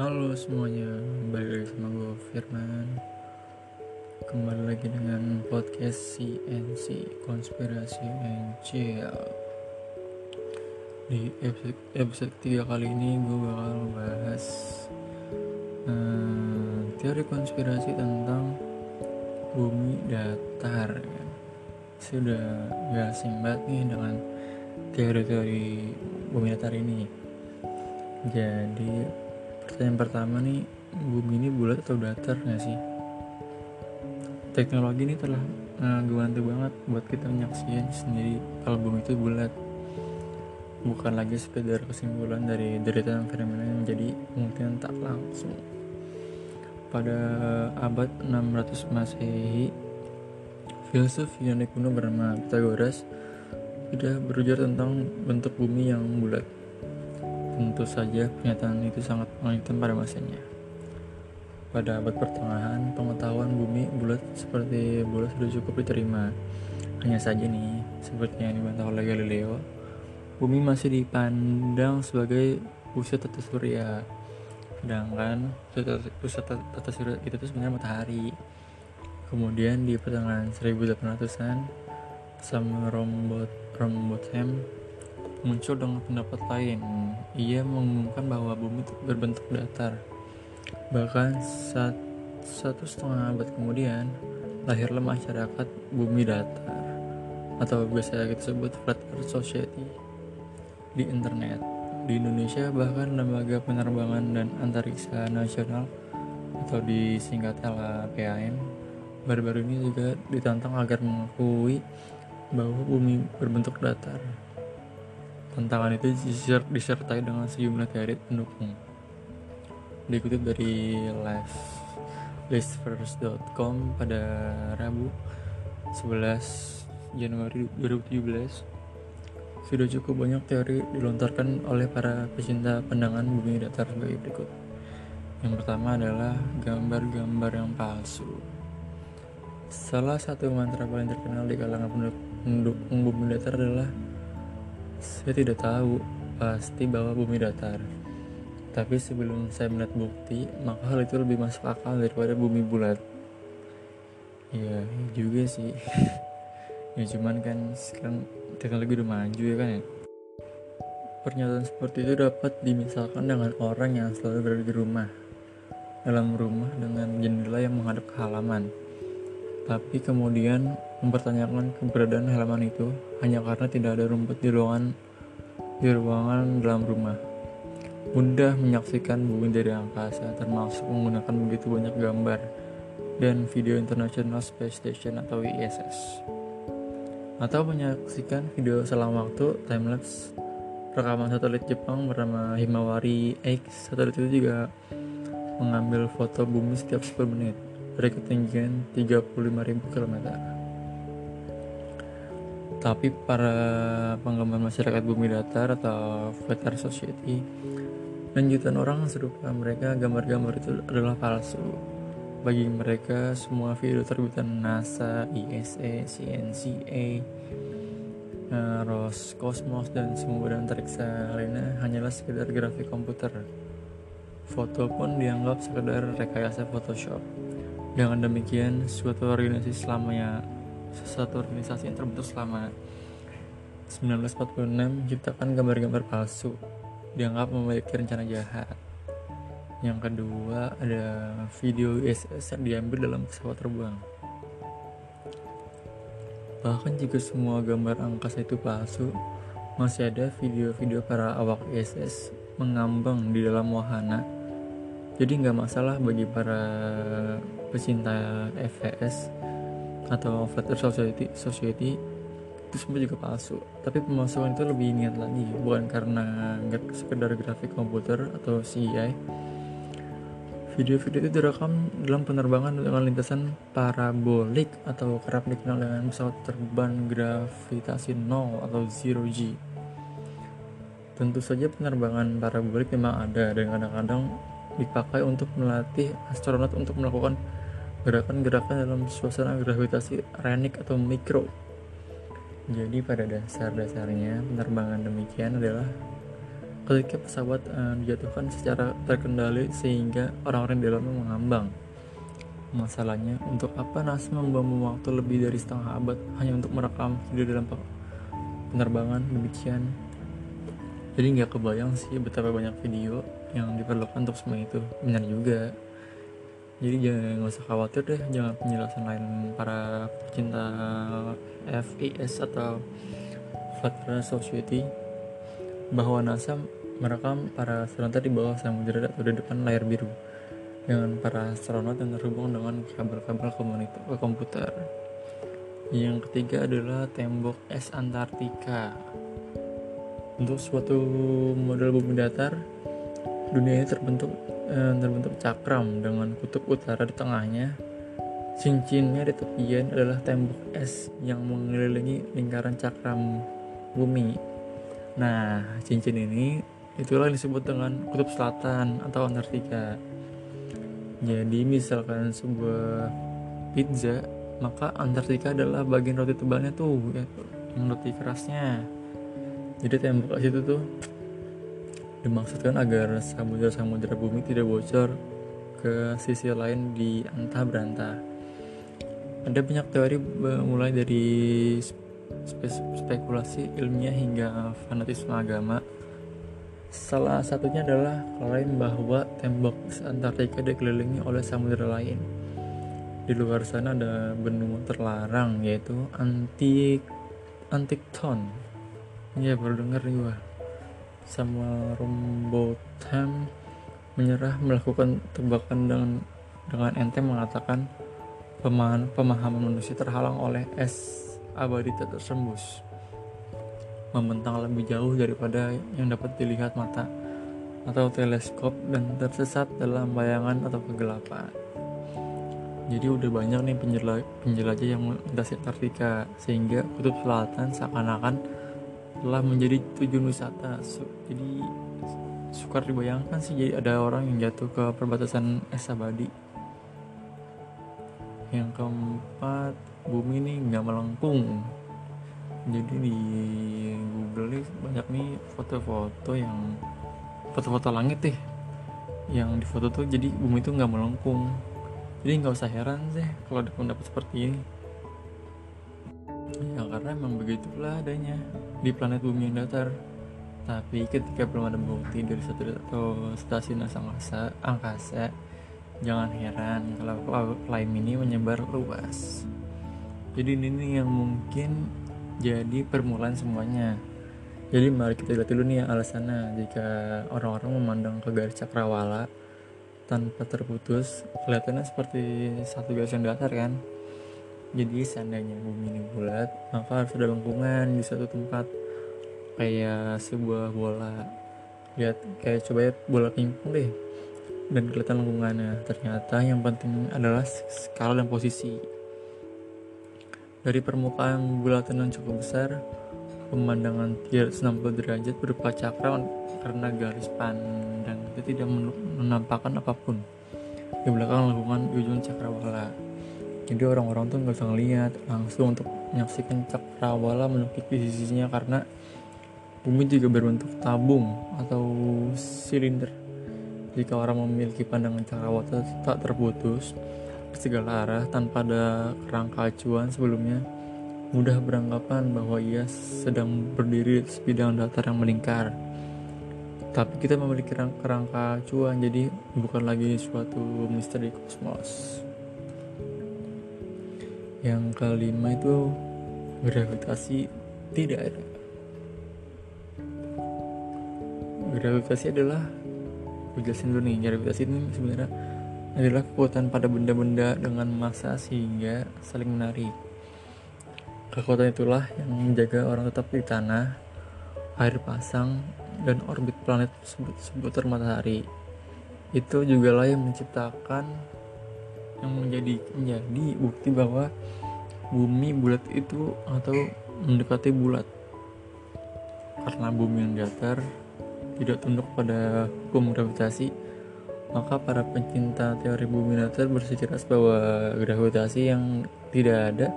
Halo semuanya, balik lagi sama gue Firman. Kembali lagi dengan podcast CNC Konspirasi and Di episode, episode ketiga kali ini gue bakal membahas uh, Teori konspirasi tentang bumi datar. Ya. Sudah gak asing banget nih dengan teori-teori bumi datar ini. Jadi pertanyaan pertama nih bumi ini bulat atau datar nggak sih? Teknologi ini telah uh, ngebantu banget buat kita menyaksikan sendiri kalau bumi itu bulat. Bukan lagi sekedar kesimpulan dari deretan fenomena yang menjadi kemungkinan tak langsung. Pada abad 600 Masehi filsuf Yunani kuno bernama Pythagoras sudah berujar tentang bentuk bumi yang bulat. Tentu saja pernyataan itu sangat mengejutkan pada masanya. Pada abad pertengahan, pengetahuan bumi bulat seperti bola sudah cukup diterima. Hanya saja nih, seperti yang dibantah oleh Galileo, bumi masih dipandang sebagai pusat tata surya. Sedangkan pusat tata surya itu sebenarnya matahari. Kemudian di pertengahan 1800-an, Sam Rombot Rombotham muncul dengan pendapat lain. Ia mengumumkan bahwa bumi berbentuk datar. Bahkan saat satu setengah abad kemudian, lahirlah masyarakat bumi datar atau biasa kita sebut Flat Earth Society di internet. Di Indonesia bahkan lembaga penerbangan dan antariksa nasional atau disingkat LAPAN baru-baru ini juga ditantang agar mengakui bahwa bumi berbentuk datar. Tantangan itu disertai dengan sejumlah teori pendukung. Dikutip dari live pada Rabu 11 Januari 2017 sudah cukup banyak teori dilontarkan oleh para pecinta pandangan bumi datar sebagai berikut. Yang pertama adalah gambar-gambar yang palsu. Salah satu mantra paling terkenal di kalangan pendukung bumi datar adalah saya tidak tahu pasti bahwa bumi datar. Tapi sebelum saya melihat bukti, maka hal itu lebih masuk akal daripada bumi bulat. Ya, juga sih. ya cuman kan sekarang teknologi udah maju ya kan ya. Pernyataan seperti itu dapat dimisalkan dengan orang yang selalu berada di rumah. Dalam rumah dengan jendela yang menghadap ke halaman. Tapi kemudian mempertanyakan keberadaan halaman itu hanya karena tidak ada rumput di ruangan di ruangan dalam rumah. Mudah menyaksikan bumi dari angkasa, termasuk menggunakan begitu banyak gambar dan video International Space Station atau ISS. Atau menyaksikan video selang waktu timelapse rekaman satelit Jepang bernama Himawari X. Satelit itu juga mengambil foto bumi setiap 10 menit dari ketinggian 35.000 km. Tapi para penggemar masyarakat bumi datar atau Flat Earth Society dan jutaan orang serupa mereka gambar-gambar itu adalah palsu. Bagi mereka semua video terbitan NASA, ISA, CNCA, eh, Roscosmos dan semua badan antariksa lainnya hanyalah sekedar grafik komputer. Foto pun dianggap sekedar rekayasa Photoshop. Dengan demikian, suatu organisasi selamanya satu organisasi yang terbentuk selama 1946 menciptakan gambar-gambar palsu dianggap memiliki rencana jahat. Yang kedua ada video ISS yang diambil dalam pesawat terbang. Bahkan jika semua gambar angkasa itu palsu, masih ada video-video para awak ISS mengambang di dalam wahana. Jadi nggak masalah bagi para pecinta FVS atau Flat Society, Society itu semua juga palsu. Tapi pemasukan itu lebih niat lagi bukan karena nggak sekedar grafik komputer atau CGI video-video itu direkam dalam penerbangan dengan lintasan parabolik atau kerap dikenal dengan pesawat terbang gravitasi nol atau zero G. Tentu saja penerbangan parabolik memang ada dan kadang-kadang dipakai untuk melatih astronot untuk melakukan gerakan-gerakan dalam suasana gravitasi renik atau mikro. Jadi pada dasar-dasarnya penerbangan demikian adalah ketika pesawat uh, dijatuhkan secara terkendali sehingga orang-orang di dalamnya mengambang. Masalahnya, untuk apa NASA membuang waktu lebih dari setengah abad hanya untuk merekam video dalam penerbangan demikian? Jadi nggak kebayang sih betapa banyak video yang diperlukan untuk semua itu. Benar juga. Jadi jangan nggak usah khawatir deh, jangan penjelasan lain para pecinta FIS atau Flat Earth Society bahwa NASA merekam para astronot di bawah samudera atau di depan layar biru dengan para astronot yang terhubung dengan kabel-kabel ke komputer. Yang ketiga adalah tembok es Antartika. Untuk suatu model bumi datar, dunia ini terbentuk eh, terbentuk cakram dengan kutub utara di tengahnya. Cincinnya di tepian adalah tembok es yang mengelilingi lingkaran cakram bumi Nah, cincin ini itulah yang disebut dengan kutub selatan atau Antartika. Jadi misalkan sebuah pizza, maka Antartika adalah bagian roti tebalnya tuh, ya, yang roti kerasnya. Jadi tembok itu tuh dimaksudkan agar samudera-samudera bumi tidak bocor ke sisi lain di antah berantah. Ada banyak teori mulai dari spekulasi ilmiah hingga fanatisme agama. Salah satunya adalah klaim bahwa tembok Antartika dikelilingi oleh samudera lain. Di luar sana ada benua terlarang yaitu Antik Antikton. Ya baru dengar nih gua. Sama Rombotham menyerah melakukan tebakan dengan dengan enteng mengatakan pemahaman, pemahaman manusia terhalang oleh es abadi tak tersembus membentang lebih jauh daripada yang dapat dilihat mata atau teleskop dan tersesat dalam bayangan atau kegelapan. Jadi udah banyak nih penjelajah yang melintasi Antartika sehingga kutub selatan seakan-akan telah menjadi tujuan wisata. jadi sukar dibayangkan sih jadi ada orang yang jatuh ke perbatasan es abadi. Yang keempat bumi ini nggak melengkung jadi di Google nih banyak nih foto-foto yang foto-foto langit deh yang di foto tuh jadi bumi itu nggak melengkung jadi nggak usah heran sih kalau ada pendapat seperti ini ya karena emang begitulah adanya di planet bumi yang datar. Tapi ketika belum ada bukti dari satu atau stasiun angkasa angkasa jangan heran kalau klaim ini menyebar luas. Jadi ini yang mungkin jadi permulaan semuanya. Jadi mari kita lihat dulu nih alasannya. Jika orang-orang memandang ke garis cakrawala tanpa terputus kelihatannya seperti satu garis yang datar kan jadi seandainya bumi ini bulat maka harus ada lengkungan di suatu tempat. Kayak sebuah bola. Lihat kayak coba ya bola pingpong deh. Dan kelihatan lengkungannya. Ternyata yang penting adalah skala dan posisi. Dari permukaan bulatan yang cukup besar, pemandangan 360 derajat berupa cakra karena garis pandang itu tidak menampakkan apa pun. Di belakang lingkungan ujung cakrawala. Jadi orang-orang tuh nggak usah ngeliat langsung untuk menyaksikan cakrawala menukik di sisinya karena bumi juga berbentuk tabung atau silinder. Jika orang memiliki pandangan cakrawala tak terputus, segala arah tanpa ada kerangka acuan sebelumnya mudah beranggapan bahwa ia sedang berdiri di sebidang datar yang melingkar tapi kita memiliki kerangka acuan jadi bukan lagi suatu misteri kosmos yang kelima itu gravitasi tidak ada gravitasi adalah jelasin dulu nih gravitasi ini sebenarnya adalah kekuatan pada benda-benda dengan massa sehingga saling menarik. Kekuatan itulah yang menjaga orang tetap di tanah, air pasang, dan orbit planet seputar matahari. Itu juga lah yang menciptakan yang menjadi menjadi bukti bahwa bumi bulat itu atau mendekati bulat. Karena bumi yang datar tidak tunduk pada hukum gravitasi, maka para pencinta teori bumi datar bersikeras bahwa gravitasi yang tidak ada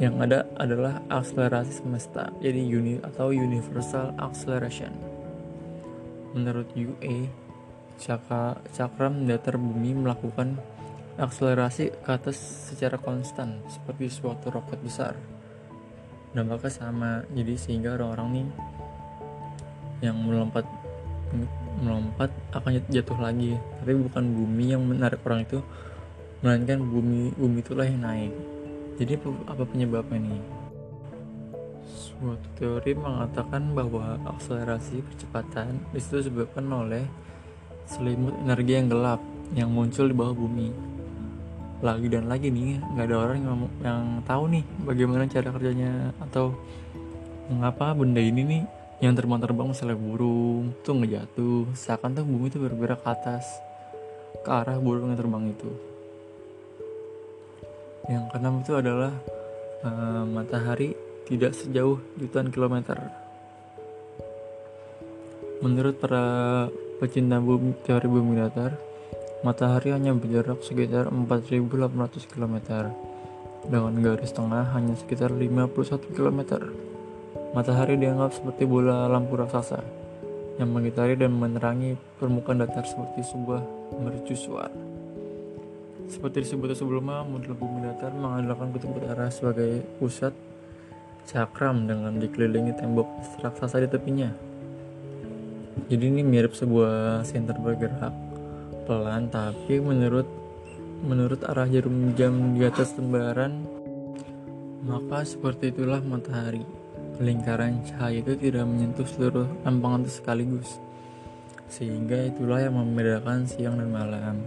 yang ada adalah akselerasi semesta jadi uni atau universal acceleration menurut UE cakra, cakram datar bumi melakukan akselerasi ke atas secara konstan seperti suatu roket besar. Dampaknya sama jadi sehingga orang-orang nih yang melompat melompat akan jatuh lagi. Tapi bukan bumi yang menarik orang itu melainkan bumi bumi itulah yang naik. Jadi apa penyebabnya nih? Suatu teori mengatakan bahwa akselerasi percepatan itu disebabkan oleh selimut energi yang gelap yang muncul di bawah bumi lagi dan lagi nih nggak ada orang yang, yang tahu nih bagaimana cara kerjanya atau mengapa benda ini nih yang terbang-terbang misalnya burung tuh ngejatuh seakan tuh bumi itu bergerak ke atas ke arah burung yang terbang itu. Yang keenam itu adalah uh, matahari tidak sejauh jutaan kilometer. Menurut para pecinta bumi teori bumi datar Matahari hanya berjarak sekitar 4.800 km, dengan garis tengah hanya sekitar 51 km. Matahari dianggap seperti bola lampu raksasa yang mengitari dan menerangi permukaan datar seperti sebuah mercusuar. Seperti disebut sebelumnya, model bumi datar mengandalkan kutub utara sebagai pusat cakram dengan dikelilingi tembok raksasa di tepinya. Jadi ini mirip sebuah center bergerak pelan tapi menurut menurut arah jarum jam di atas lembaran maka seperti itulah matahari. Lingkaran cahaya itu tidak menyentuh seluruh lampangan itu sekaligus. Sehingga itulah yang membedakan siang dan malam.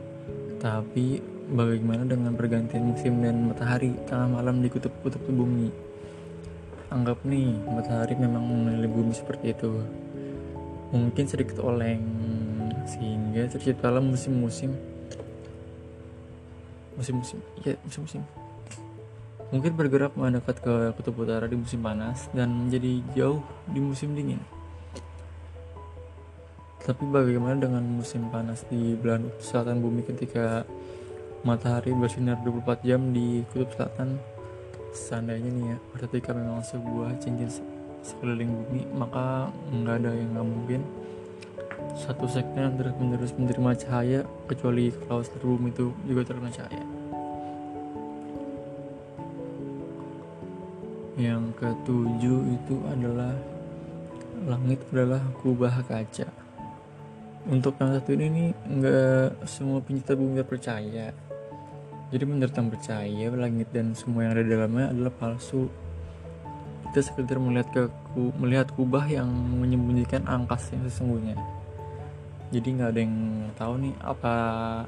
Tapi bagaimana dengan pergantian musim dan matahari? Tengah malam di kutub-kutub bumi. Anggap nih matahari memang mengelilingi bumi seperti itu. Mungkin sedikit oleng sehingga terciptalah musim-musim. Musim-musim ya musim-musim. Mungkin bergerak mendekat ke kutub utara di musim panas dan menjadi jauh di musim dingin. Tapi bagaimana dengan musim panas di belahan selatan bumi ketika matahari bersinar 24 jam di kutub selatan? Seandainya nih ya ketika memang sebuah cincin sekeliling bumi maka nggak ada yang nggak mungkin satu segmen terus menerus menerima cahaya kecuali kalau bumi itu juga terkena cahaya. Yang ketujuh itu adalah langit adalah kubah kaca. Untuk yang satu ini nih nggak semua pencinta bumi percaya. Jadi menurut yang percaya langit dan semua yang ada di dalamnya adalah palsu. Kita sekedar melihat ke melihat kubah yang menyembunyikan angkas yang sesungguhnya jadi nggak ada yang tahu nih apa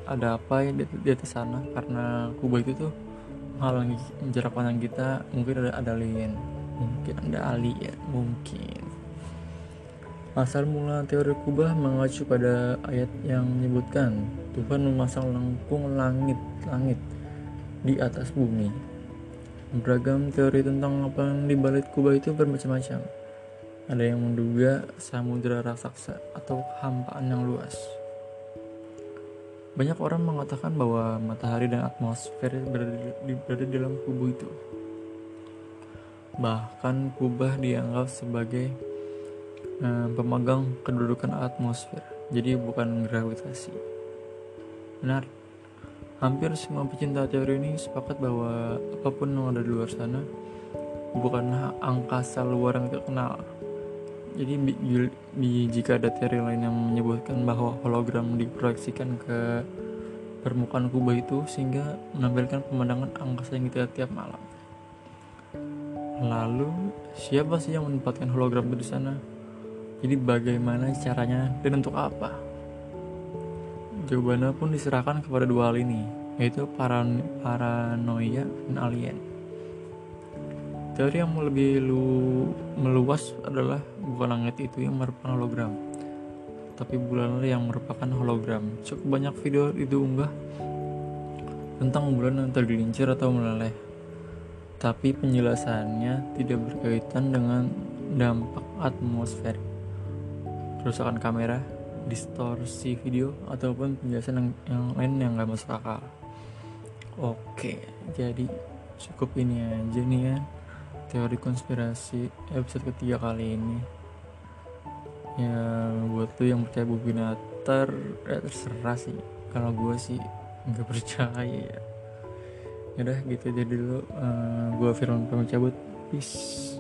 ada apa ya di, di atas sana? Karena kubah itu tuh menghalangi jarak pandang kita mungkin ada ada alien. Mungkin ada alien mungkin. Asal mula teori kubah mengacu pada ayat yang menyebutkan Tuhan memasang lengkung langit-langit di atas bumi. Beragam teori tentang apa yang dibalik kubah itu bermacam-macam ada yang menduga samudera raksasa atau hampaan yang luas. Banyak orang mengatakan bahwa matahari dan atmosfer berada di, berada dalam kubu itu. Bahkan kubah dianggap sebagai eh, pemegang kedudukan atmosfer, jadi bukan gravitasi. Benar, hampir semua pecinta teori ini sepakat bahwa apa pun yang ada di luar sana bukanlah angkasa luar yang terkenal, jadi jika ada teori lain yang menyebutkan bahwa hologram diproyeksikan ke permukaan kubah itu sehingga menampilkan pemandangan angkasa yang kita tiap malam. Lalu siapa sih yang menempatkan hologram itu di sana? Jadi bagaimana caranya dan untuk apa? Jawabannya pun diserahkan kepada dua hal ini, yaitu paran paranoia dan alien. Teori yang lebih lu meluas adalah bukan langit itu yang merupakan hologram, tapi bulan yang merupakan hologram. Cukup banyak video itu unggah tentang bulan yang tergelincir atau meleleh. Tapi penjelasannya tidak berkaitan dengan dampak atmosfer, kerusakan kamera, distorsi video, ataupun penjelasan yang, yang lain yang gak masuk akal. Oke, jadi cukup ini aja nih ya teori konspirasi episode ketiga kali ini ya buat tuh yang percaya bumi datar ya terserah sih. Kalau gue sih nggak percaya ya. Udah gitu jadi dulu. Uh, gue Firman pamit cabut. Peace